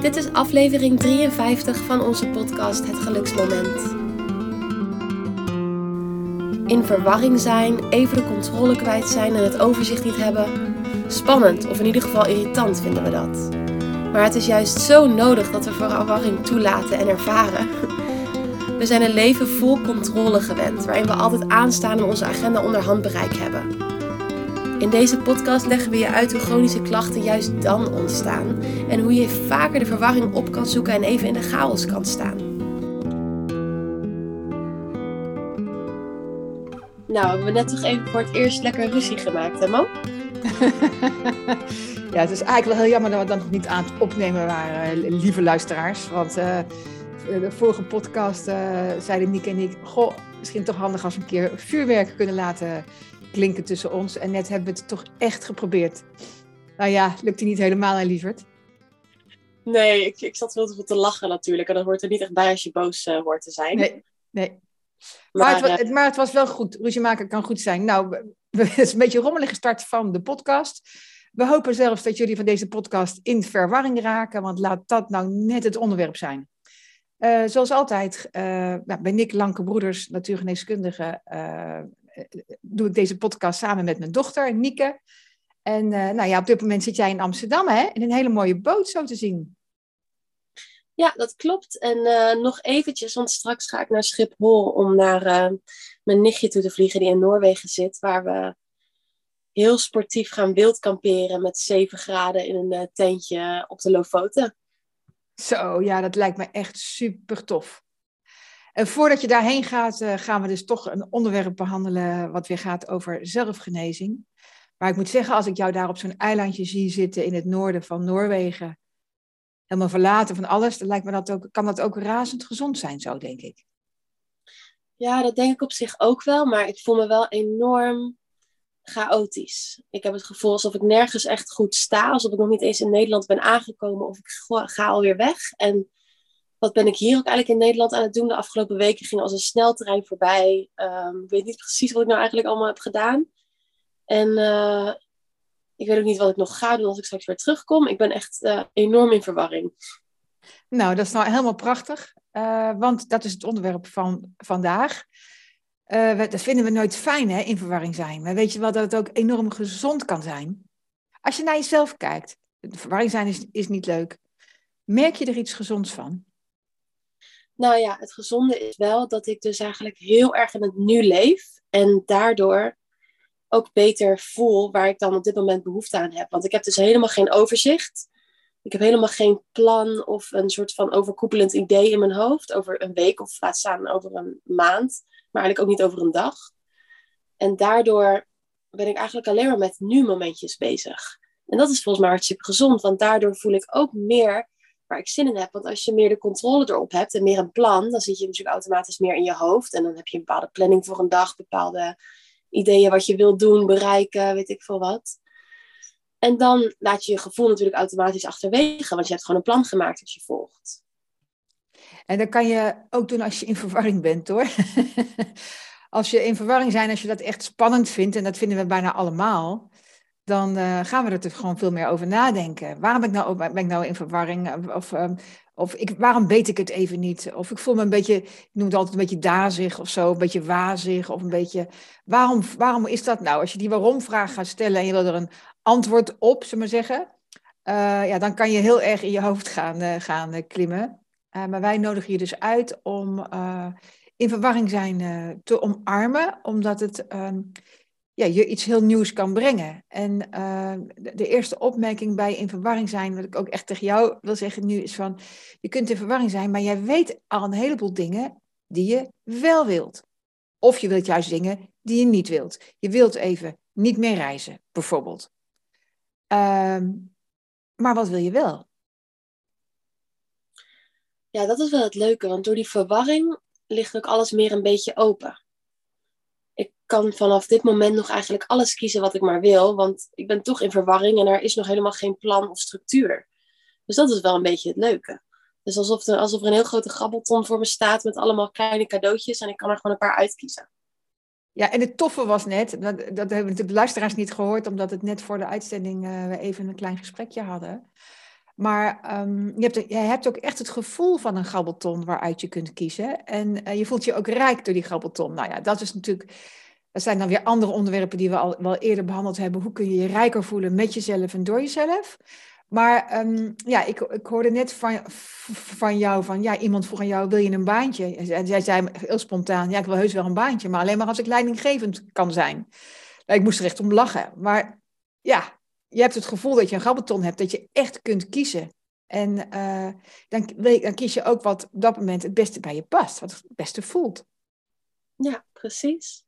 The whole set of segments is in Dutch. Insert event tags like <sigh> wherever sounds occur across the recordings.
Dit is aflevering 53 van onze podcast Het Geluksmoment. In verwarring zijn, even de controle kwijt zijn en het overzicht niet hebben. Spannend, of in ieder geval irritant vinden we dat. Maar het is juist zo nodig dat we verwarring toelaten en ervaren. We zijn een leven vol controle gewend, waarin we altijd aanstaan en onze agenda onder handbereik hebben. In deze podcast leggen we je uit hoe chronische klachten juist dan ontstaan en hoe je vaker de verwarring op kan zoeken en even in de chaos kan staan. Nou, hebben we net toch even voor het eerst lekker ruzie gemaakt, hè Mo? <laughs> ja, het is eigenlijk wel heel jammer dat we dan nog niet aan het opnemen waren, lieve luisteraars. Want uh, de vorige podcast uh, zeiden Nick en ik, goh, misschien toch handig als we een keer vuurwerk kunnen laten klinken tussen ons. En net hebben we het toch echt geprobeerd. Nou ja, lukt hij niet helemaal, hè, lieverd? Nee, ik, ik zat veel te veel te lachen natuurlijk. En dat hoort er niet echt bij als je boos uh, hoort te zijn. Nee, nee. Maar, maar, het, maar, het, was wel goed. Ruzie maken kan goed zijn. Nou, <laughs> het is een beetje een rommelige start van de podcast. We hopen zelfs dat jullie van deze podcast in verwarring raken, want laat dat nou net het onderwerp zijn. Uh, zoals altijd, uh, nou, bij Nick Lanke Broeders, natuurgeneeskundige, uh, doe ik deze podcast samen met mijn dochter, Nieke. En nou ja, op dit moment zit jij in Amsterdam, hè? In een hele mooie boot zo te zien. Ja, dat klopt. En nog eventjes, want straks ga ik naar Schiphol om naar mijn nichtje toe te vliegen die in Noorwegen zit, waar we heel sportief gaan wild kamperen met 7 graden in een tentje op de Lofoten. Zo, ja, dat lijkt me echt super tof. En voordat je daarheen gaat, uh, gaan we dus toch een onderwerp behandelen wat weer gaat over zelfgenezing. Maar ik moet zeggen, als ik jou daar op zo'n eilandje zie zitten in het noorden van Noorwegen, helemaal verlaten van alles, dan lijkt me dat ook, kan dat ook razend gezond zijn, zo denk ik. Ja, dat denk ik op zich ook wel, maar ik voel me wel enorm chaotisch. Ik heb het gevoel alsof ik nergens echt goed sta, alsof ik nog niet eens in Nederland ben aangekomen of ik ga alweer weg. En wat ben ik hier ook eigenlijk in Nederland aan het doen? De afgelopen weken ging als een sneltrein voorbij. Um, ik weet niet precies wat ik nou eigenlijk allemaal heb gedaan. En uh, ik weet ook niet wat ik nog ga doen als ik straks weer terugkom. Ik ben echt uh, enorm in verwarring. Nou, dat is nou helemaal prachtig. Uh, want dat is het onderwerp van vandaag. Uh, dat vinden we nooit fijn, hè, in verwarring zijn. Maar weet je wel dat het ook enorm gezond kan zijn? Als je naar jezelf kijkt, verwarring zijn is, is niet leuk. Merk je er iets gezonds van? Nou ja, het gezonde is wel dat ik dus eigenlijk heel erg in het nu leef. En daardoor ook beter voel waar ik dan op dit moment behoefte aan heb. Want ik heb dus helemaal geen overzicht. Ik heb helemaal geen plan of een soort van overkoepelend idee in mijn hoofd over een week of laat staan over een maand maar eigenlijk ook niet over een dag. En daardoor ben ik eigenlijk alleen maar met nu-momentjes bezig. En dat is volgens mij hartstikke gezond, want daardoor voel ik ook meer waar ik zin in heb. Want als je meer de controle erop hebt en meer een plan, dan zit je natuurlijk automatisch meer in je hoofd. En dan heb je een bepaalde planning voor een dag, bepaalde ideeën wat je wilt doen, bereiken, weet ik veel wat. En dan laat je je gevoel natuurlijk automatisch achterwege, want je hebt gewoon een plan gemaakt dat je volgt. En dat kan je ook doen als je in verwarring bent hoor. <laughs> als je in verwarring zijn, als je dat echt spannend vindt, en dat vinden we bijna allemaal, dan uh, gaan we er gewoon veel meer over nadenken. Waarom ben ik nou, ben ik nou in verwarring? Of, um, of ik, waarom weet ik het even niet? Of ik voel me een beetje, ik noem het altijd een beetje dazig of zo, een beetje wazig. Of een beetje, waarom, waarom is dat nou? Als je die waarom-vraag gaat stellen en je wil er een antwoord op, zullen we zeggen, uh, ja, dan kan je heel erg in je hoofd gaan, uh, gaan klimmen. Uh, maar wij nodigen je dus uit om uh, in verwarring zijn uh, te omarmen, omdat het ehm, ja, je iets heel nieuws kan brengen. En de, de, eerste opmerking bij in verwarring zijn, wat ik ook echt tegen jou wil zeggen nu, is van, je kunt in verwarring zijn, maar jij weet al een heleboel dingen die je wel wilt. Of je wilt juist dingen die je niet wilt. Je wilt even niet meer reizen, bijvoorbeeld. Ehm, maar wat wil je wel? Ja, dat is wel het leuke, want door die verwarring ligt ook alles meer een beetje open. Ik kan vanaf dit moment nog eigenlijk alles kiezen wat ik maar wil, want ik ben toch in verwarring en er is nog helemaal geen plan of structuur. Dus dat is wel een beetje het leuke. Dus alsof er, alsof er een heel grote grabbelton voor me staat met allemaal kleine cadeautjes en ik kan er gewoon een paar uitkiezen. Ja, en het toffe was net, dat, dat hebben de luisteraars niet gehoord, omdat het net voor de uitzending uh, we even een klein gesprekje hadden. Maar um, je, hebt, jij hebt ook echt het gevoel van een grabbelton waaruit je kunt kiezen. En uh, je voelt je ook rijk door die grabbelton. Nou ja, dat is natuurlijk. Dat zijn dan weer andere onderwerpen die we al wel eerder behandeld hebben. Hoe kun je je rijker voelen met jezelf en door jezelf? Maar um, ja, ik, ik hoorde net van, van jou, van ja, iemand vroeg aan jou, wil je een baantje? En zij zei heel spontaan, ja, ik wil heus wel een baantje, maar alleen maar als ik leidinggevend kan zijn. Nou, ik moest er echt om lachen. Maar ja, je hebt het gevoel dat je een grabbelton hebt, dat je echt kunt kiezen. En uh, dan, dan kies je ook wat op dat moment het beste bij je past, wat het beste voelt. Ja, precies.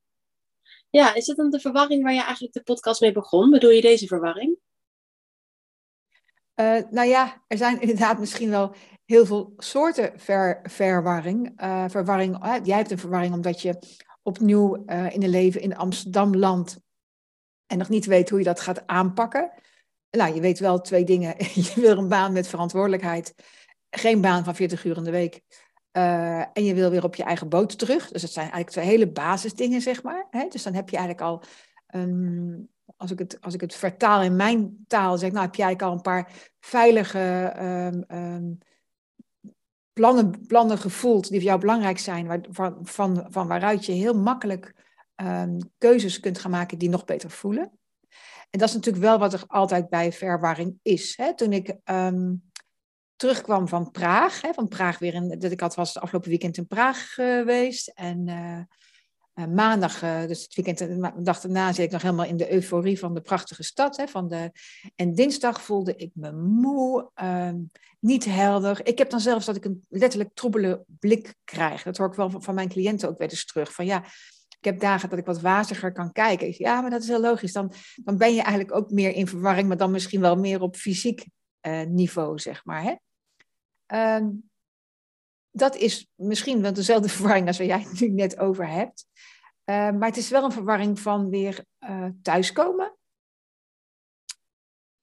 Ja, is het dan de verwarring waar je eigenlijk de podcast mee begon? Bedoel je deze verwarring? Uh, nou ja, er zijn <laughs> inderdaad misschien wel heel veel soorten ver, verwarring. Uh, verwarring jij hebt een verwarring omdat je opnieuw in een leven in Amsterdam landt en nog niet weet hoe je dat gaat aanpakken. Nou, je weet wel twee dingen. <laughs> je wil een baan met verantwoordelijkheid, geen baan van 40 uur in de week. en je wil weer op je eigen boot terug. Dus dat zijn eigenlijk twee hele basisdingen, zeg maar. Hè? Dus dan heb je eigenlijk al um, als ik, het, als ik het vertaal in mijn taal, zeg nou heb jij al een paar veilige um, um, plannen, plannen gevoeld die voor jou belangrijk zijn, waar, van, van, van waaruit je heel makkelijk um, keuzes kunt gaan maken die nog beter voelen. En dat is natuurlijk wel wat er altijd bij verwarring is. Hè? Toen ik terugkwam van Praag, hè, van Praag weer in, dat ik had was het afgelopen weekend in Praag geweest en uh, uh, maandag, dus het weekend, de dag daarna zit ik nog helemaal in de euforie van de prachtige stad. Hè, van de, en dinsdag voelde ik me moe, uh, niet helder. Ik heb dan zelfs dat ik een letterlijk troebele blik krijg. Dat hoor ik wel van, mijn cliënten ook weer eens terug. Van ja, heb dagen dat ik wat waziger kan kijken. Ja, maar dat is heel logisch. Dan, dan ben je eigenlijk ook meer in verwarring, maar dan misschien wel meer op fysiek uh, niveau, zeg maar. Hè? Ehm, dat is misschien wel dezelfde <laughs> verwarring als waar jij het nu net over hebt. Uh, maar het is wel een verwarring van weer uh, thuiskomen.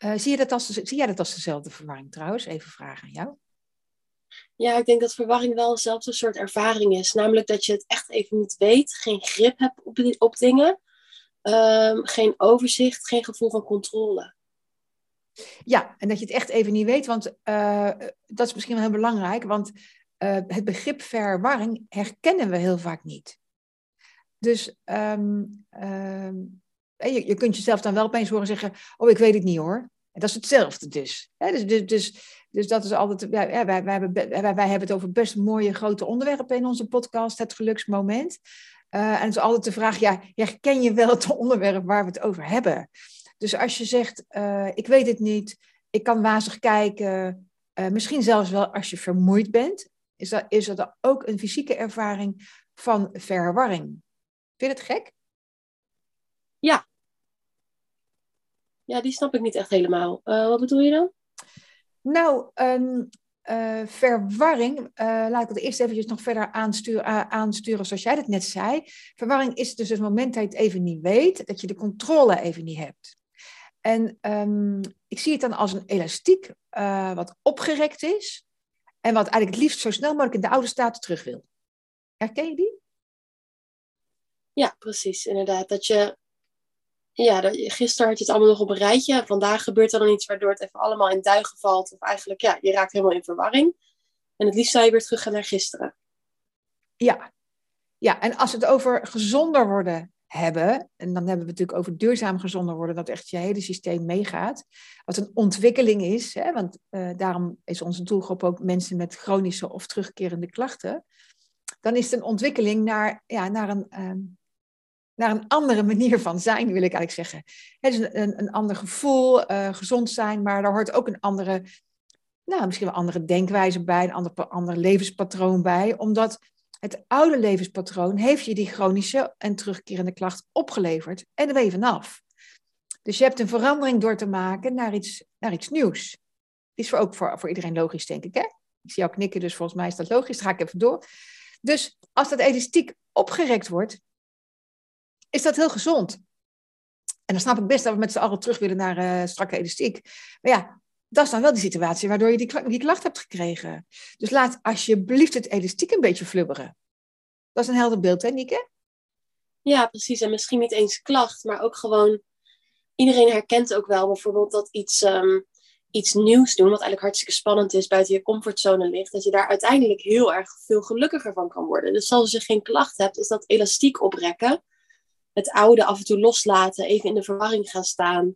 Uh, zie, je dat als, zie jij dat als dezelfde verwarring trouwens? Even vragen aan jou. Ja, ik denk dat verwarring wel dezelfde soort ervaring is. Namelijk dat je het echt even niet weet, geen grip hebt op, dingen, um, geen overzicht, geen gevoel van controle. Ja, en dat je het echt even niet weet, want dat is misschien wel heel belangrijk, want uh, het begrip verwarring herkennen we heel vaak niet. Dus um, um, je, je, kunt jezelf dan wel opeens horen zeggen: Oh, ik weet het niet hoor. Dat is hetzelfde dus. dus, dus, dus, dus, dat is altijd. Ja, wij, wij, hebben, wij, hebben het over best mooie grote onderwerpen in onze podcast, het geluksmoment. Uh, en het is altijd de vraag: ja, herken je wel het onderwerp waar we het over hebben? Dus als je zegt: uh, Ik weet het niet, ik kan wazig kijken. Uh, misschien zelfs wel als je vermoeid bent is dat, is dat ook een fysieke ervaring van verwarring. Vind je het gek? Ja. Ja, die snap ik niet echt helemaal. Uh, wat bedoel je dan? Nou, um, uh, verwarring, uh, laat ik het eerst eventjes nog verder aansturen, aansturen zoals jij het net zei. Verwarring is dus het moment dat je het even niet weet, dat je de controle even niet hebt. En um, ik zie het dan als een elastiek wat opgerekt is, en wat eigenlijk het liefst zo snel mogelijk in de oude staat terug wil. Herken je die? Ja, precies, inderdaad. Dat je, ja, gisteren had je het allemaal nog op een rijtje. Vandaag gebeurt er dan iets waardoor het even allemaal in duigen valt. Of eigenlijk, ja, je raakt helemaal in verwarring. En het liefst zou je weer terug gaan naar gisteren. Ja. ja, en als het over gezonder worden hebben, en dan hebben we natuurlijk over duurzaam gezonder worden, dat echt je hele systeem meegaat. Wat een ontwikkeling is, hè, want uh, daarom is onze doelgroep ook mensen met chronische of terugkerende klachten. Dan is het een ontwikkeling naar, ja, naar, een, uh, naar een andere manier van zijn, wil ik eigenlijk zeggen. Het is een, een, een ander gevoel, uh, gezond zijn, maar daar hoort ook een andere, nou, misschien wel andere denkwijze bij, een ander, ander levenspatroon bij, omdat het oude levenspatroon heeft je die chronische en terugkerende klacht opgeleverd en er ben je vanaf. Dus je hebt een verandering door te maken naar iets, naar iets nieuws. Is voor, ook voor, voor iedereen logisch, denk ik. Hè? Ik zie jou knikken, dus volgens mij is dat logisch. Dan ga ik even door. Dus als dat elastiek opgerekt wordt, is dat heel gezond. En dan snap ik best dat we met z'n allen terug willen naar uh, strakke elastiek. Maar ja, dat is dan wel die situatie waardoor je die, die klacht hebt gekregen. Dus laat alsjeblieft het elastiek een beetje flubberen. Dat is een helder beeld, hè? Ja, precies. En misschien niet eens klacht, maar ook gewoon... Iedereen herkent ook wel bijvoorbeeld dat iets, ehm, iets nieuws doen, wat eigenlijk hartstikke spannend is, buiten je comfortzone ligt, dat je daar uiteindelijk heel erg veel gelukkiger van kan worden. Dus als je geen klacht hebt, is dat elastiek oprekken. Het oude af en toe loslaten, even in de verwarring gaan staan.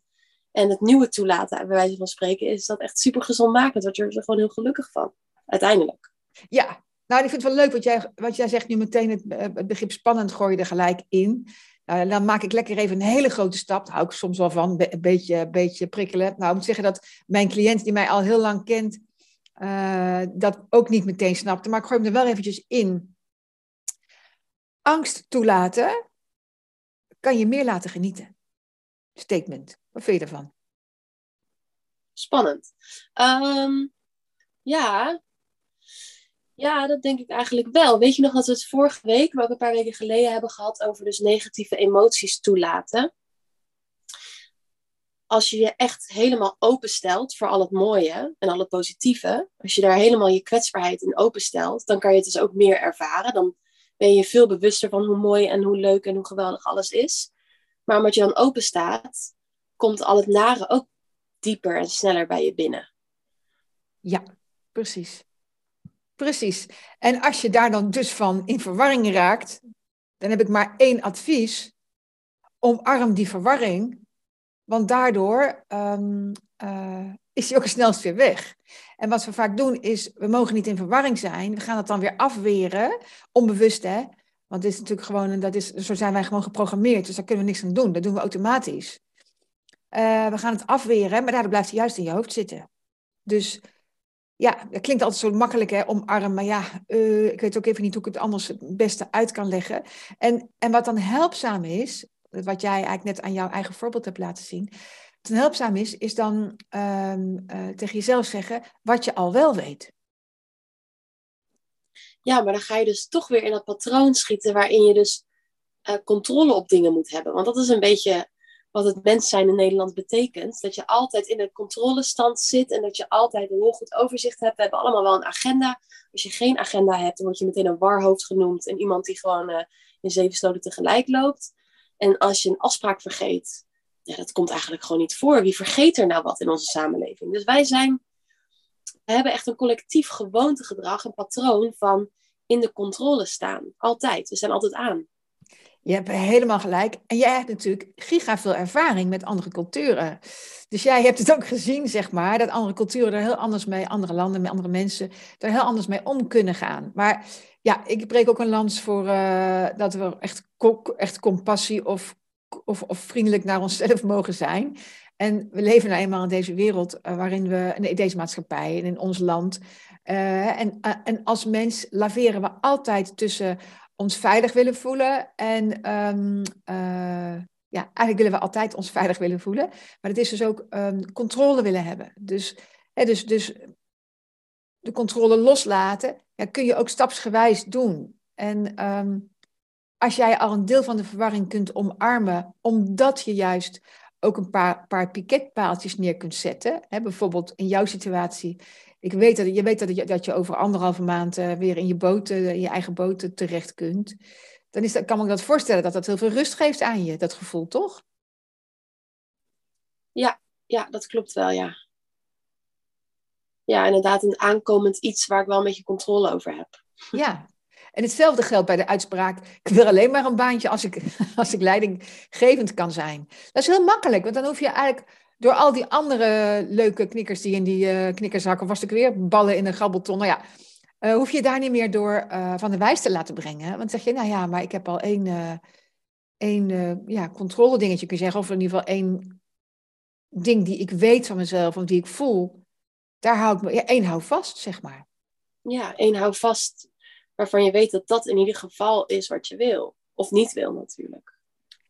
En het nieuwe toelaten, bij wijze van spreken, is dat echt super gezondmakend. Word je er gewoon heel gelukkig van, uiteindelijk. Ja, nou, ik vind het wel leuk wat jij, wat jij zegt nu meteen het, het begrip spannend gooi je er gelijk in. Uh, dan maak ik lekker even een hele grote stap. Daar hou ik soms wel van, een beetje, beetje prikkelen. Nou, ik moet zeggen dat mijn cliënt die mij al heel lang kent, uh, dat ook niet meteen snapte. Maar ik gooi hem er wel eventjes in. Angst toelaten kan je meer laten genieten. Statement. Wat vind je ervan? Spannend. Um, ja, ja, dat denk ik eigenlijk wel. Weet je nog dat we het vorige week, maar ook een paar weken geleden hebben gehad over dus negatieve emoties toelaten? Als je je echt helemaal openstelt voor al het mooie en al het positieve, als je daar helemaal je kwetsbaarheid in openstelt, dan kan je het dus ook meer ervaren. Dan ben je veel bewuster van hoe mooi en hoe leuk en hoe geweldig alles is. Maar omdat je dan open staat, komt al het nare ook dieper en sneller bij je binnen. Ja, precies. Precies. En als je daar dan dus van in verwarring raakt, dan heb ik maar één advies. Omarm die verwarring, want daardoor um, uh, is die ook het snelst weer weg. En wat we vaak doen is, we mogen niet in verwarring zijn. We gaan het dan weer afweren, onbewust hè. Want is natuurlijk gewoon, dat is, zo zijn wij gewoon geprogrammeerd, dus daar kunnen we niks aan doen. Dat doen we automatisch. Uh, we gaan het afweren, maar daardoor blijft het juist in je hoofd zitten. Dus ja, dat klinkt altijd zo makkelijk, hè, omarmen. Maar ja, uh, ik weet ook even niet hoe ik het anders het beste uit kan leggen. En, en wat dan helpzaam is, wat jij eigenlijk net aan jouw eigen voorbeeld hebt laten zien. Dan helpzaam is, is dan um, uh, tegen jezelf zeggen wat je al wel weet. Ja, maar dan ga je dus toch weer in dat patroon schieten waarin je dus uh, controle op dingen moet hebben. Want dat is een beetje wat het mens zijn in Nederland betekent. Dat je altijd in een controlestand zit en dat je altijd een heel goed overzicht hebt. We hebben allemaal wel een agenda. Als je geen agenda hebt, dan word je meteen een warhoofd genoemd en iemand die gewoon uh, in zeven stoten tegelijk loopt. En als je een afspraak vergeet, ja, dat komt eigenlijk gewoon niet voor. Wie vergeet er nou wat in onze samenleving? Dus wij zijn, we hebben echt een collectief gewoontegedrag, een patroon van in de controle staan. Altijd. We zijn altijd aan. Je hebt helemaal gelijk. En jij hebt natuurlijk giga veel ervaring met andere culturen. Dus jij hebt het ook gezien, zeg maar, dat andere culturen er heel anders mee, andere landen, met andere mensen, er heel anders mee om kunnen gaan. Maar ja, ik breek ook een lans voor uh, dat we echt, echt compassie of, of, of vriendelijk naar onszelf <laughs> mogen zijn. En we leven nou eenmaal in deze wereld uh, waarin we, in deze maatschappij en in ons land. Uh, en, en als mens laveren we altijd tussen ons veilig willen voelen. En uh, ja, eigenlijk willen we altijd ons veilig willen voelen. Maar het is dus ook um, controle willen hebben. Dus, hè, dus, dus de controle loslaten kun je ook stapsgewijs doen. En um, als jij al een deel van de verwarring kunt omarmen, omdat je juist ook een paar, paar piketpaaltjes neer kunt zetten. Hè, bijvoorbeeld in jouw situatie ik weet dat, je weet dat je, dat je over anderhalve maand uh, weer in je boot, uh, in je eigen boot terecht kunt. Dan is dat, kan ik dat voorstellen dat dat heel veel rust geeft aan je, dat gevoel, toch? Ja, ja dat klopt wel, ja. Ja, inderdaad, een aankomend iets waar ik wel een beetje controle over heb. Ja, <laughs> en hetzelfde geldt bij de uitspraak: ik wil alleen maar een baantje als ik, <laughs> als ik leidinggevend kan zijn. Dat is heel makkelijk, want dan hoef je eigenlijk door al die andere leuke knikkers die in die uh, knikkershakken, was ik weer ballen in een grabbelton. Nou ja, uh, hoef je daar niet meer door uh, van de wijs te laten brengen. Want zeg je, nou ja, maar ik heb al één, één ja, controle dingetje, kun je zeggen. Of in ieder geval één ding die ik weet van mezelf, of die ik voel. Daar hou ik me, ja, één hou vast, zeg maar. Ja, één hou vast waarvan je weet dat dat in ieder geval is wat je wil. Of niet wil natuurlijk.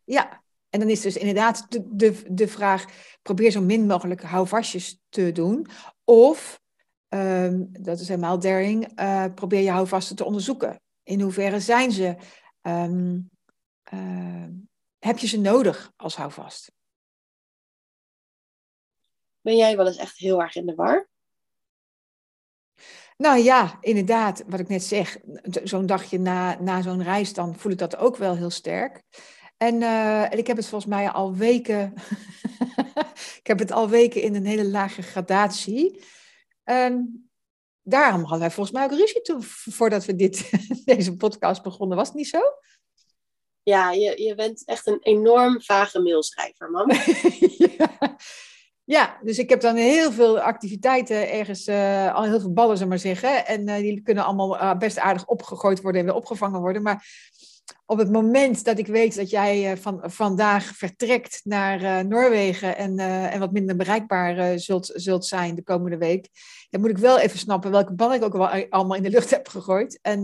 Ja, en dan is dus inderdaad de, de, de vraag, probeer zo min mogelijk houvastjes te doen. Of, um, dat is helemaal daring, uh, probeer je houvasten te onderzoeken. In hoeverre zijn ze, um, uh, heb je ze nodig als houvast? Ben jij wel eens echt heel erg in de war? Nou ja, inderdaad, wat ik net zeg, zo'n dagje na, na zo'n reis, dan voel ik dat ook wel heel sterk. En, uh, en ik heb het volgens mij al weken, <laughs> ik heb het al weken in een hele lage gradatie. Um, daarom hadden wij volgens mij ook ruzie toen, voordat we dit, <laughs> deze podcast begonnen. Was het niet zo? Ja, je, je bent echt een enorm vage mailschrijver, man. <laughs> ja. Ja. dus ik heb dan heel veel activiteiten ergens, uh, al heel veel ballen, zeg maar zeggen. En uh, die kunnen allemaal uh, best aardig opgegooid worden en weer opgevangen worden. Maar op het moment dat ik weet dat jij van, vandaag vertrekt naar Noorwegen en, en wat minder bereikbaar zult, zult zijn de komende week, dan moet ik wel even snappen welke bal ik ook wel allemaal in de lucht <laughs> heb gegooid en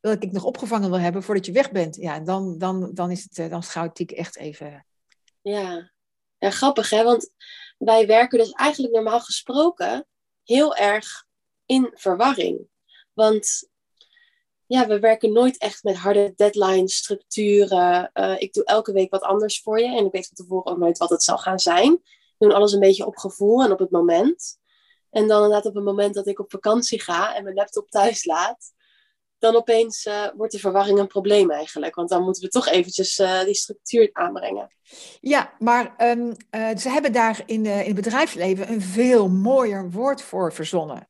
welke ik nog opgevangen wil hebben voordat je weg bent. Ja, dan, dan, dan is het dan ik echt even. Ja. ja, grappig hè, want wij werken dus eigenlijk normaal gesproken heel erg in verwarring. Want ja, we werken nooit echt met harde deadlines, structuren. Uh, ik doe elke week wat anders voor je en ik weet van tevoren ook nooit wat het zal gaan zijn. We doen alles een beetje op gevoel en op het moment. En dan inderdaad op het moment dat ik op vakantie ga en mijn laptop thuis laat, dan opeens uh, wordt de verwarring een probleem eigenlijk. Want dan moeten we toch eventjes uh, die structuur aanbrengen. Ja, maar um, ze hebben daar in, in het bedrijfsleven een veel mooier woord voor verzonnen.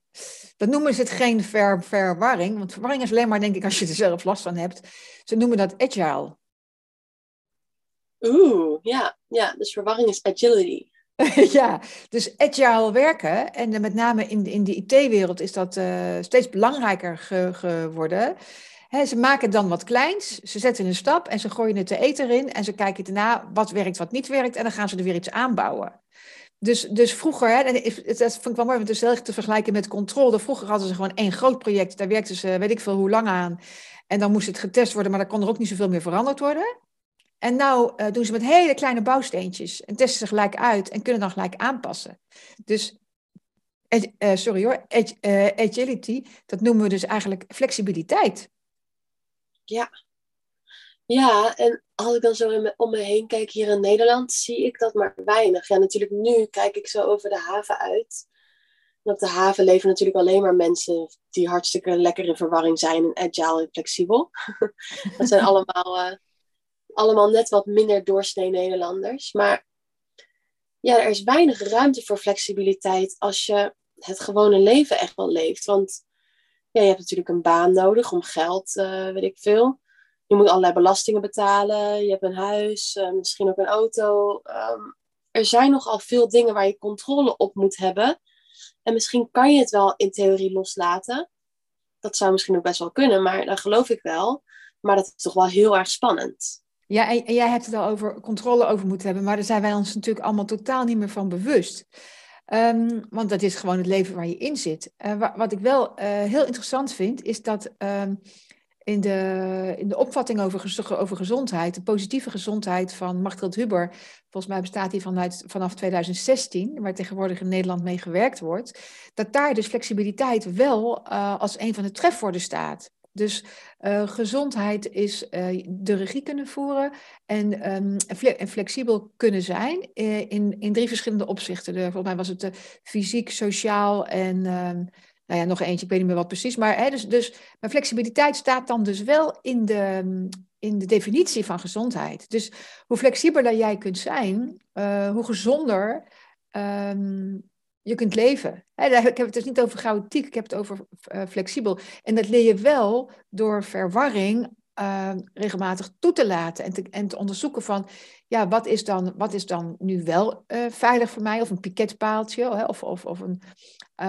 Dat noemen ze het geen ver, verwarring, want verwarring is alleen maar, denk ik, als je er zelf last van hebt. Ze noemen dat agile. Oeh, ja, ja, dus verwarring is agility. <laughs> ja, dus agile werken, en met name in, in de IT-wereld is dat uh, steeds belangrijker ge, geworden. Ze maken dan wat kleins, ze zetten een stap en ze gooien het de eten in en ze kijken daarna wat werkt, wat niet werkt en dan gaan ze er weer iets aanbouwen. Dus, dus vroeger, hè, dat vond ik wel mooi, want het is te vergelijken met controle. Vroeger hadden ze gewoon één groot project, daar werkten ze weet ik veel hoe lang aan. En dan moest het getest worden, maar dan kon er ook niet zoveel meer veranderd worden. En nou uh, doen ze met hele kleine bouwsteentjes en testen ze gelijk uit en kunnen dan gelijk aanpassen. Dus, uh, sorry hoor, uh, agility, dat noemen we dus eigenlijk flexibiliteit. Ja, ja, en als ik dan zo om me heen kijk hier in Nederland, zie ik dat maar weinig. Ja, natuurlijk nu kijk ik zo over de haven uit. Op de haven leven natuurlijk alleen maar mensen die hartstikke lekker in verwarring zijn en agile en flexibel. <laughs> dat zijn allemaal, allemaal net wat minder doorsnee Nederlanders. Maar ja, er is weinig ruimte voor flexibiliteit als je het gewone leven echt wel leeft. Want ja, je hebt natuurlijk een baan nodig om geld, uh, weet ik veel je moet allerlei belastingen betalen. Je hebt een huis, uh, misschien ook een auto. Um, er zijn nogal veel dingen waar je controle op moet hebben. En misschien kan je het wel in theorie loslaten. Dat zou misschien ook best wel kunnen, maar dat geloof ik wel. Maar dat is toch wel heel erg spannend. Ja, en, jij hebt het al over controle over moeten hebben, maar daar zijn wij ons natuurlijk allemaal totaal niet meer van bewust. Um, want dat is gewoon het leven waar je in zit. Uh, wat ik wel uh, heel interessant vind, is dat um, in de, in de opvatting over, over gezondheid, de positieve gezondheid van Margriet Huber, volgens mij bestaat die vanuit, vanaf 2016, waar tegenwoordig in Nederland mee gewerkt wordt, dat daar dus flexibiliteit wel uh, als een van de trefwoorden staat. Dus uh, gezondheid is uh, de regie kunnen voeren en, um, en flexibel kunnen zijn in, in drie verschillende opzichten. De, volgens mij was het fysiek, sociaal en um, nou ja, nog eentje, ik weet niet meer wat precies. Maar, hè, dus, dus, maar flexibiliteit staat dan dus wel in de, in de definitie van gezondheid. Dus hoe flexibeler jij kunt zijn, hoe gezonder um, je kunt leven. Ik heb het dus niet over chaotiek, ik heb het over uh, flexibel. En dat leer je wel door verwarring uh, regelmatig toe te laten en te, en te onderzoeken van, ja, wat is dan, wat is dan nu wel uh, veilig voor mij? Of een piketpaaltje, of, of, of een,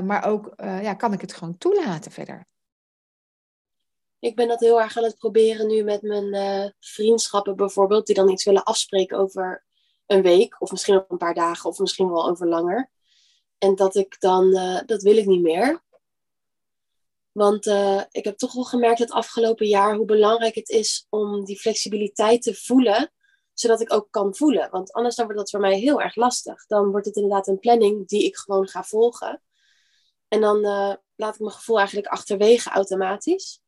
maar ook, ja, kan ik het gewoon toelaten verder? Ik ben dat heel erg aan het proberen nu met mijn vriendschappen bijvoorbeeld, die dan iets willen afspreken over een week, of misschien een paar dagen, of misschien wel over langer. En dat ik dan, dat wil ik niet meer. Want uh, ik heb toch wel gemerkt het afgelopen jaar hoe belangrijk het is om die flexibiliteit te voelen, zodat ik ook kan voelen. Want anders dan wordt dat voor mij heel erg lastig. Dan wordt het inderdaad een planning die ik gewoon ga volgen. En dan uh, laat ik mijn gevoel eigenlijk achterwege automatisch.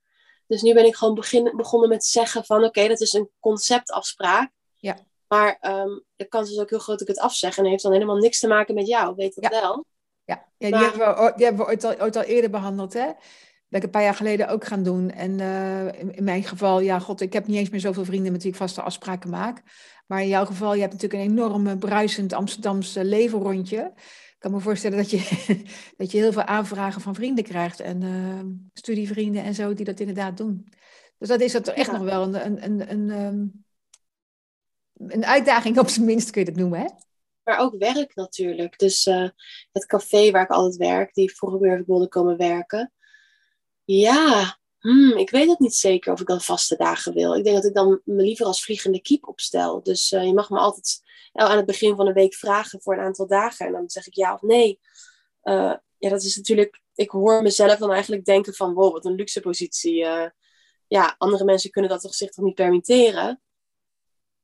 Dus nu ben ik gewoon begonnen met zeggen van oké, dat is een conceptafspraak. Ja. Maar um, de kans is ook heel groot dat ik het afzeg en heeft dan helemaal niks te maken met jou, weet dat ja. wel. Ja, ja die, hebben we, die hebben we ooit al, ooit al eerder behandeld, hè? ben ik een paar jaar geleden ook gaan doen. En uh, in, mijn geval, ja, god, ik heb niet eens meer zoveel vrienden met wie ik vaste afspraken maak. Maar in jouw geval, je hebt natuurlijk een enorm bruisend Amsterdamse leven rondje. Ik kan me voorstellen dat je, <laughs> dat je heel veel aanvragen van vrienden krijgt. En uh, studievrienden en zo, die dat inderdaad doen. Dus dat is dat echt nog wel een, een, een, een, um, een uitdaging op zijn minst, kun je dat noemen, hè? Maar ook werk natuurlijk. Dus uh, het café waar ik altijd werk, die vroeger weer wilde komen werken ja, hmm, ik weet het niet zeker of ik dan vaste dagen wil. Ik denk dat ik dan me liever als vliegende kiep opstel. Dus uh, je mag me altijd aan het begin van de week vragen voor een aantal dagen. En dan zeg ik ja of nee. Ja, dat is natuurlijk... Ik hoor mezelf dan eigenlijk denken van... Wow, wat een luxe positie. Ja, andere mensen kunnen dat toch zich toch niet permitteren.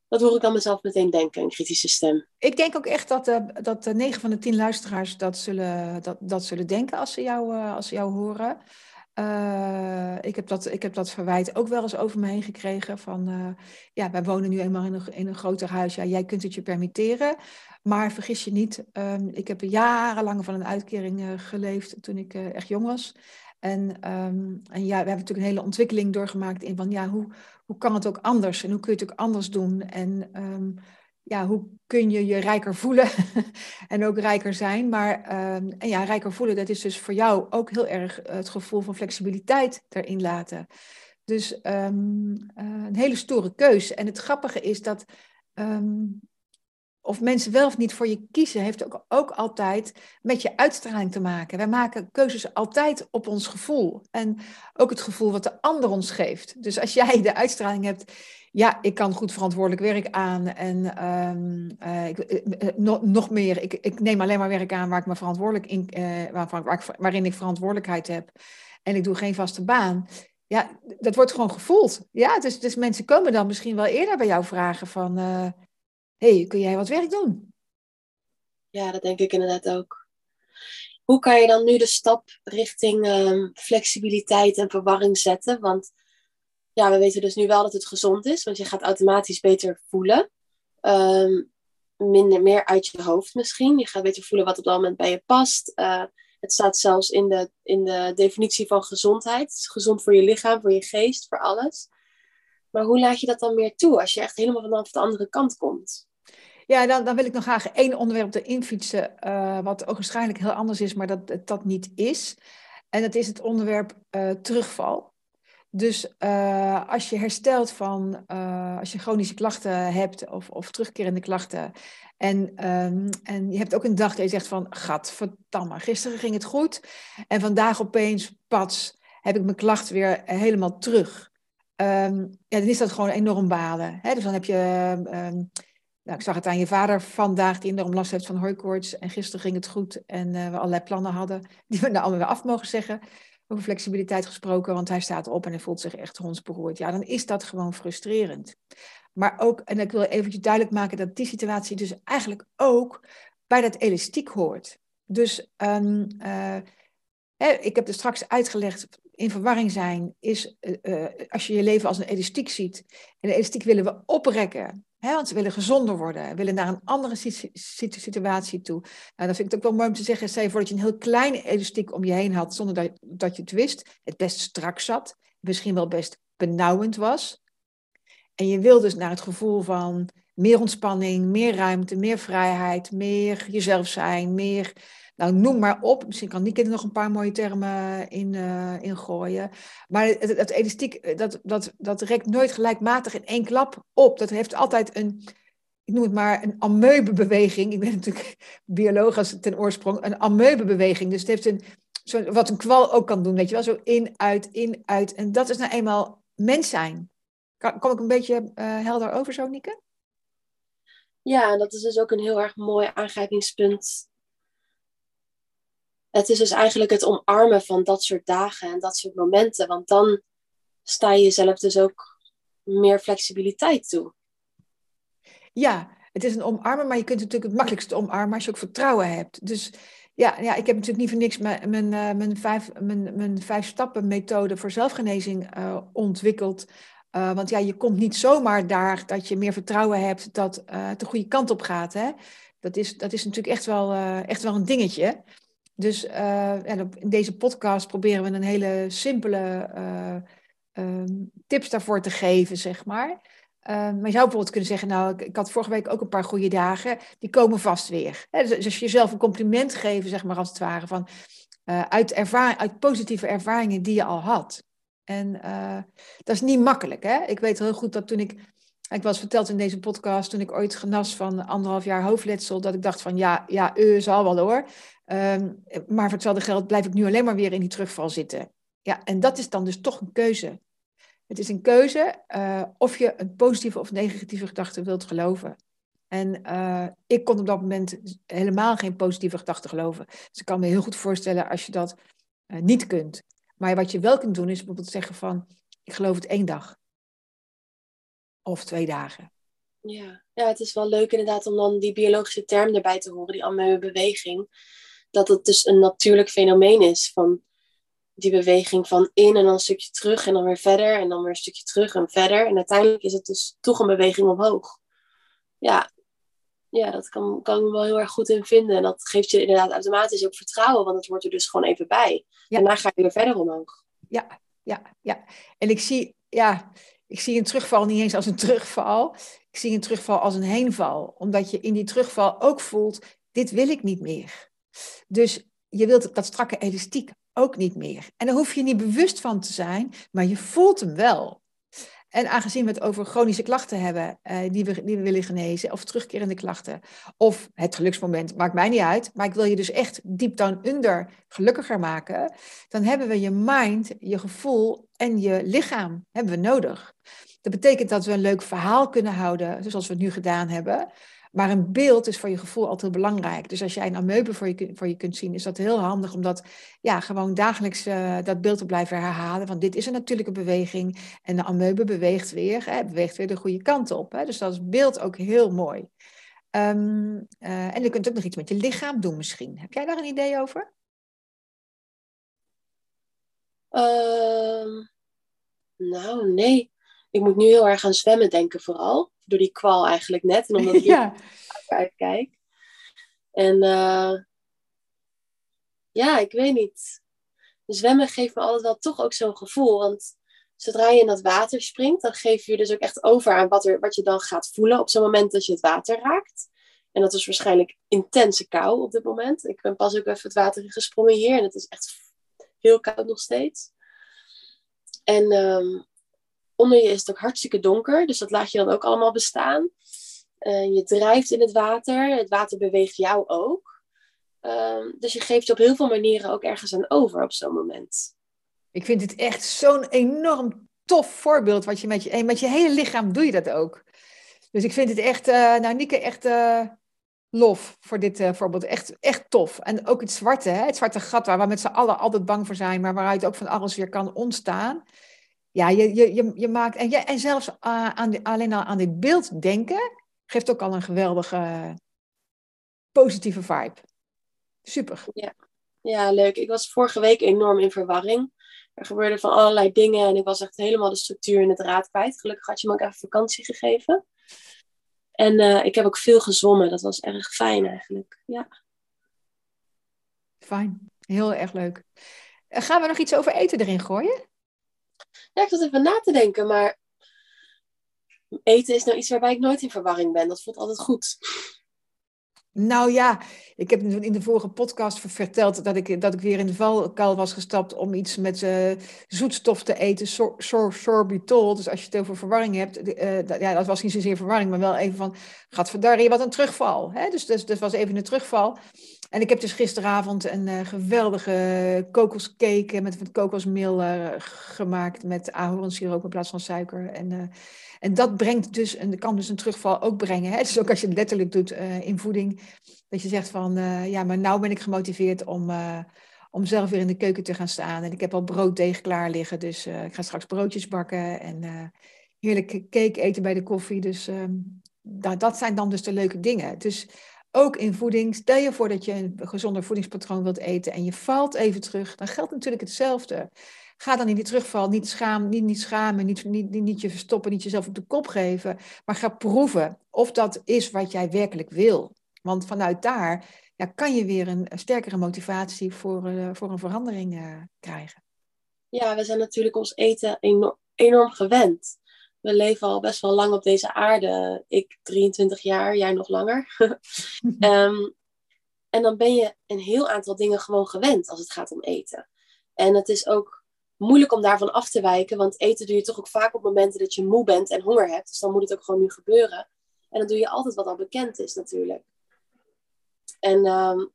Dat hoor ik dan mezelf meteen denken, een kritische stem. Ik denk ook echt dat, uh, dat 9 van de 10 luisteraars dat zullen, dat, dat zullen denken als ze jou, als ze jou horen. Ik, heb dat, ik heb dat verwijt ook wel eens over me heen gekregen. Van ja, wij wonen nu eenmaal in een, in een groter huis. Ja, jij kunt het je permitteren. Maar vergis je niet, um, ik heb jarenlang van een uitkering geleefd toen ik echt jong was. En, um, en ja, we hebben natuurlijk een hele ontwikkeling doorgemaakt in van ja, hoe, hoe kan het ook anders? En hoe kun je het ook anders doen? En um, ja, hoe kun je je rijker voelen <laughs> en ook rijker zijn. Maar ehm, en ja, rijker voelen, dat is dus voor jou ook heel erg het gevoel van flexibiliteit erin laten. Dus um, een hele stoere keus. En het grappige is dat of mensen wel of niet voor je kiezen, heeft ook, ook altijd met je uitstraling te maken. Wij maken keuzes altijd op ons gevoel. En ook het gevoel wat de ander ons geeft. Dus als jij de uitstraling hebt, ja, ik kan goed verantwoordelijk werk aan. En um, uh, ik, uh, no, nog meer, ik, ik, neem alleen maar werk aan waar ik me verantwoordelijk in, waarin ik verantwoordelijkheid heb. En ik doe geen vaste baan. Ja, dat wordt gewoon gevoeld. Ja, dus, dus mensen komen dan misschien wel eerder bij jou vragen van hey, kun jij wat werk doen? Ja, dat denk ik inderdaad ook. Hoe kan je dan nu de stap richting um, flexibiliteit en verwarring zetten? Want ja, we weten dus nu wel dat het gezond is, want je gaat automatisch beter voelen. Um, minder, meer uit je hoofd misschien. Je gaat beter voelen wat op dat moment bij je past. Uh, het staat zelfs in de, in de definitie van gezondheid. Gezond voor je lichaam, voor je geest, voor alles. Maar hoe laat je dat dan meer toe als je echt helemaal vanaf de andere kant komt? Ja, dan, dan wil ik nog graag één onderwerp erin fietsen, uh, wat ook waarschijnlijk heel anders is, maar dat dat niet is. En dat is het onderwerp uh, terugval. Dus als je herstelt van, als je chronische klachten hebt of, of terugkerende klachten, en, um, en je hebt ook een dag dat je zegt van, gadverdamme, gisteren ging het goed, en vandaag opeens, pats, heb ik mijn klacht weer helemaal terug. Um, ja, dan is dat gewoon enorm balen. Hè? Dus dan heb je... Um, nou, ik zag het aan je vader vandaag, die enorm last heeft van hooikoorts. En gisteren ging het goed en uh, we allerlei plannen hadden, <laughs> die we nou allemaal weer af mogen zeggen. Over flexibiliteit gesproken, want hij staat op en hij voelt zich echt hondsberoerd. Ja, dan is dat gewoon frustrerend. Maar ook, en ik wil eventjes duidelijk maken dat die situatie dus eigenlijk ook bij dat elastiek hoort. Dus uh, hè, ik heb er straks uitgelegd, in verwarring zijn is uh, als je je leven als een elastiek ziet. En de elastiek willen we oprekken. Hè, want ze willen gezonder worden, willen naar een andere situatie toe. Nou, dan vind ik het ook wel mooi om te zeggen, stel je voor dat je een heel kleine elastiek om je heen had, zonder dat, dat je het wist, het best strak zat, misschien wel best benauwend was. En je wil dus naar het gevoel van meer ontspanning, meer ruimte, meer vrijheid, meer jezelf zijn, meer, nou noem maar op. Misschien kan Nieke er nog een paar mooie termen in, uh, in gooien. Maar het, het elastiek, eh, dat, dat, dat rekt nooit gelijkmatig in één klap op. Dat heeft altijd een, ik noem het maar een amoebebeweging. Ik ben <laughs> natuurlijk bioloog ten oorsprong. Een amoebebeweging. Dus het heeft een, zo, wat een kwal ook kan doen, weet je wel. Zo in, uit, in, uit. En dat is nou eenmaal mens zijn. Kom ik een beetje helder over zo, Nieke? Ja, dat is dus ook een heel erg mooi aangrijpingspunt. Het is dus eigenlijk het omarmen van dat soort dagen en dat soort momenten. Want dan sta je jezelf dus ook meer flexibiliteit toe. Ja, het is een omarmen, maar je kunt het natuurlijk het makkelijkste omarmen als je ook vertrouwen hebt. Dus ja, ja ik heb natuurlijk niet voor niks mijn, mijn, eh, mijn, vijf, mijn, mijn vijf stappen methode voor zelfgenezing uh, ontwikkeld. Uh, want ja, je komt niet zomaar daar dat je meer vertrouwen hebt dat het de goede kant op gaat. Hè? Dat, is, dat is natuurlijk echt wel, echt wel een dingetje. Dus uh, in deze podcast proberen we een hele simpele uh, uh, tips daarvoor te geven, zeg maar. Ehm, maar je zou bijvoorbeeld kunnen zeggen, nou, ik, ik, had vorige week ook een paar goede dagen, die komen vast weer. dus, dus als je jezelf een compliment geven, zeg maar als het ware, van, uh, uit, uit positieve ervaringen die je al had. En dat is niet makkelijk. Hè? Ik weet heel goed dat toen ik, ik was verteld in deze podcast, toen ik ooit genas van anderhalf jaar hoofdletsel, dat ik dacht van ja, ja, uh, zal wel hoor. Um, maar voor hetzelfde geld blijf ik nu alleen maar weer in die terugval zitten. Ja, en dat is dan dus toch een keuze. Het is een keuze uh, of je een positieve of negatieve gedachte wilt geloven. En uh, ik kon op dat moment helemaal geen positieve gedachten geloven. Dus ik kan me heel goed voorstellen als je dat uh, niet kunt. Maar wat je wel kunt doen is bijvoorbeeld zeggen van, ik geloof het één dag. Of twee dagen. Ja. ja, het is wel leuk inderdaad om dan die biologische term erbij te horen, die amme beweging. Dat het dus een natuurlijk fenomeen is van die beweging van in en dan een stukje terug en dan weer verder en dan weer een stukje terug en verder. En uiteindelijk is het dus toch een beweging omhoog. Ja, ja dat kan, kan ik me wel heel erg goed in vinden. En dat geeft je inderdaad automatisch ook vertrouwen, want het wordt er dus gewoon even bij. Ja. Daarna ga je weer verder omhoog. Ja, ja, ja. En ik zie, ja, ik zie een terugval niet eens als een terugval. Ik zie een terugval als een heenval. Omdat je in die terugval ook voelt, dit wil ik niet meer. Dus je wilt dat strakke elastiek ook niet meer. En daar hoef je niet bewust van te zijn, maar je voelt hem wel. En aangezien we het over chronische klachten hebben uh, die, we, die we willen genezen, of terugkerende klachten, of het geluksmoment, maakt mij niet uit, maar ik wil je dus echt deep down under gelukkiger maken, dan hebben we je mind, je gevoel en je lichaam hebben we nodig. Dat betekent dat we een leuk verhaal kunnen houden, zoals we het nu gedaan hebben, maar een beeld is voor je gevoel altijd belangrijk. Dus als jij een ameuben voor je, voor je kunt zien, is dat heel handig om dat ja, gewoon dagelijks uh, dat beeld te blijven herhalen. Want dit is een natuurlijke beweging en de ameuben beweegt weer, hè, beweegt weer de goede kant op. Hè. Dus dat is beeld ook heel mooi. Um, uh, en je kunt ook nog iets met je lichaam doen misschien. Heb jij daar een idee over? Uh, nou, nee. Ik moet nu heel erg aan zwemmen denken vooral door die kwal eigenlijk net. En omdat ik <laughs> ja. uitkijk. En uh, ja, ik weet niet. Zwemmen geeft me altijd wel toch ook zo'n gevoel. Want zodra je in dat water springt, dan geef je dus ook echt over aan wat, er, wat je dan gaat voelen op zo'n moment dat je het water raakt. En dat is waarschijnlijk intense kou op dit moment. Ik ben pas ook even het water in gesprongen hier en het is echt heel koud nog steeds. En um, Onder je is het ook hartstikke donker, dus dat laat je dan ook allemaal bestaan. Uh, je drijft in het water, het water beweegt jou ook. Uh, dus je geeft je op heel veel manieren ook ergens aan over op zo'n moment. Ik vind het echt zo'n enorm tof voorbeeld. Wat je met je, met je hele lichaam doe je dat ook. Dus ik vind het echt, uh, nou Nieke, echt uh, lof voor dit voorbeeld. Echt, echt tof. En ook het zwarte, hè? het zwarte gat waar we met z'n allen altijd bang voor zijn, maar waaruit ook van alles weer kan ontstaan ja, je, je, je, je maakt. En, je, en zelfs uh, aan de, alleen al aan dit beeld denken geeft ook al een geweldige positieve vibe. Super. Ja. ja, leuk. Ik was vorige week enorm in verwarring. Er gebeurden van allerlei dingen en ik was echt helemaal de structuur in het raad kwijt. Gelukkig had je me ook even vakantie gegeven. En uh, ik heb ook veel gezwommen. Dat was erg fijn eigenlijk. Ja. Fijn. Heel erg leuk. Gaan we nog iets over eten erin gooien? Ja, ik zat even na te denken, maar eten is nou iets waarbij ik nooit in verwarring ben. Dat voelt altijd goed. Nou ja, ik heb in de vorige podcast verteld dat ik, dat ik weer in de valkuil was gestapt om iets met uh, zoetstof te eten, sor, sor, sorbitol. Dus als je het over verwarring hebt, uh, dat, ja, dat was niet zozeer verwarring, maar wel even van, gaat verdarren, wat een terugval. Hè? Dus, dus dat was even een terugval. En ik heb dus gisteravond een uh, geweldige kokoscake met, met kokosmeel gemaakt met ahornsiroop in plaats van suiker. En en dat brengt dus, en kan dus een terugval ook brengen. Hè? Dus ook als je het letterlijk doet uh, in voeding, dat je zegt van, uh, ja, maar nou ben ik gemotiveerd om, uh, om zelf weer in de keuken te gaan staan. En ik heb al brooddeeg klaar liggen, dus ik ga straks broodjes bakken en heerlijke cake eten bij de koffie. Dus um, dat, dat zijn dan dus de leuke dingen. Dus ook in voeding, stel je voor dat je een gezonder voedingspatroon wilt eten en je valt even terug, dan geldt natuurlijk hetzelfde. Ga dan in die terugval niet, schaam, niet, niet schamen, niet, niet, niet je verstoppen, niet jezelf op de kop geven. Maar ga proeven of dat is wat jij werkelijk wil. Want vanuit daar ja, kan je weer een, sterkere motivatie voor, uh, voor een verandering uh, krijgen. Ja, we zijn natuurlijk ons eten enorm, enorm gewend. We leven al best wel lang op deze aarde. Ik 23 jaar, jij nog langer. um, <laughs> en dan ben je een heel aantal dingen gewoon gewend als het gaat om eten. En het is ook moeilijk om daarvan af te wijken, want eten doe je toch ook vaak op momenten dat je moe bent en honger hebt. Dus dan moet het ook gewoon nu gebeuren. En dan doe je altijd wat al bekend is natuurlijk. En um,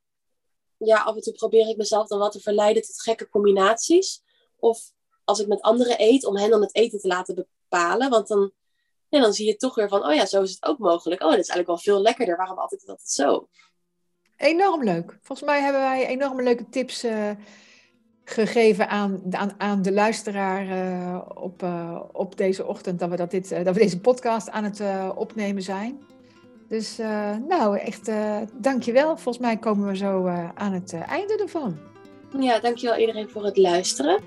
ja, af en toe probeer ik mezelf dan wat te verleiden tot gekke combinaties. Of als ik met anderen eet, om hen dan het eten te laten bepalen. Want dan, ja, dan zie je toch weer van, oh ja, zo is het ook mogelijk. Oh, dat is eigenlijk wel veel lekkerder. Waarom altijd het zo? Enorm leuk. Volgens mij hebben wij enorme leuke tips uh, gegeven aan, aan, aan de luisteraar uh, op, uh, op deze ochtend. Dat we, dat dit, dat we deze podcast aan het opnemen zijn. Dus nou, echt dankjewel. Volgens mij komen we zo aan het einde ervan. Ja, dankjewel iedereen voor het luisteren.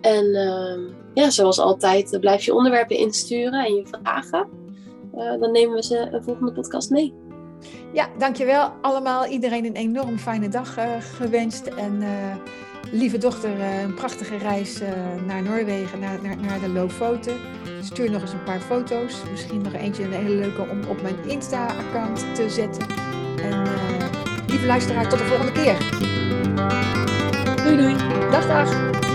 En uh, ja, zoals altijd, blijf je onderwerpen insturen en je vragen. Dan nemen we ze een volgende podcast mee. Ja, dankjewel allemaal. Iedereen een enorm fijne dag eh, gewenst. En lieve dochter, een prachtige reis naar Noorwegen, naar, naar, naar de Lofoten. Stuur nog eens een paar foto's. Misschien nog eentje, een hele leuke om op mijn Insta-account te zetten. En lieve luisteraar, tot de volgende keer. Doei doei. Dag dag.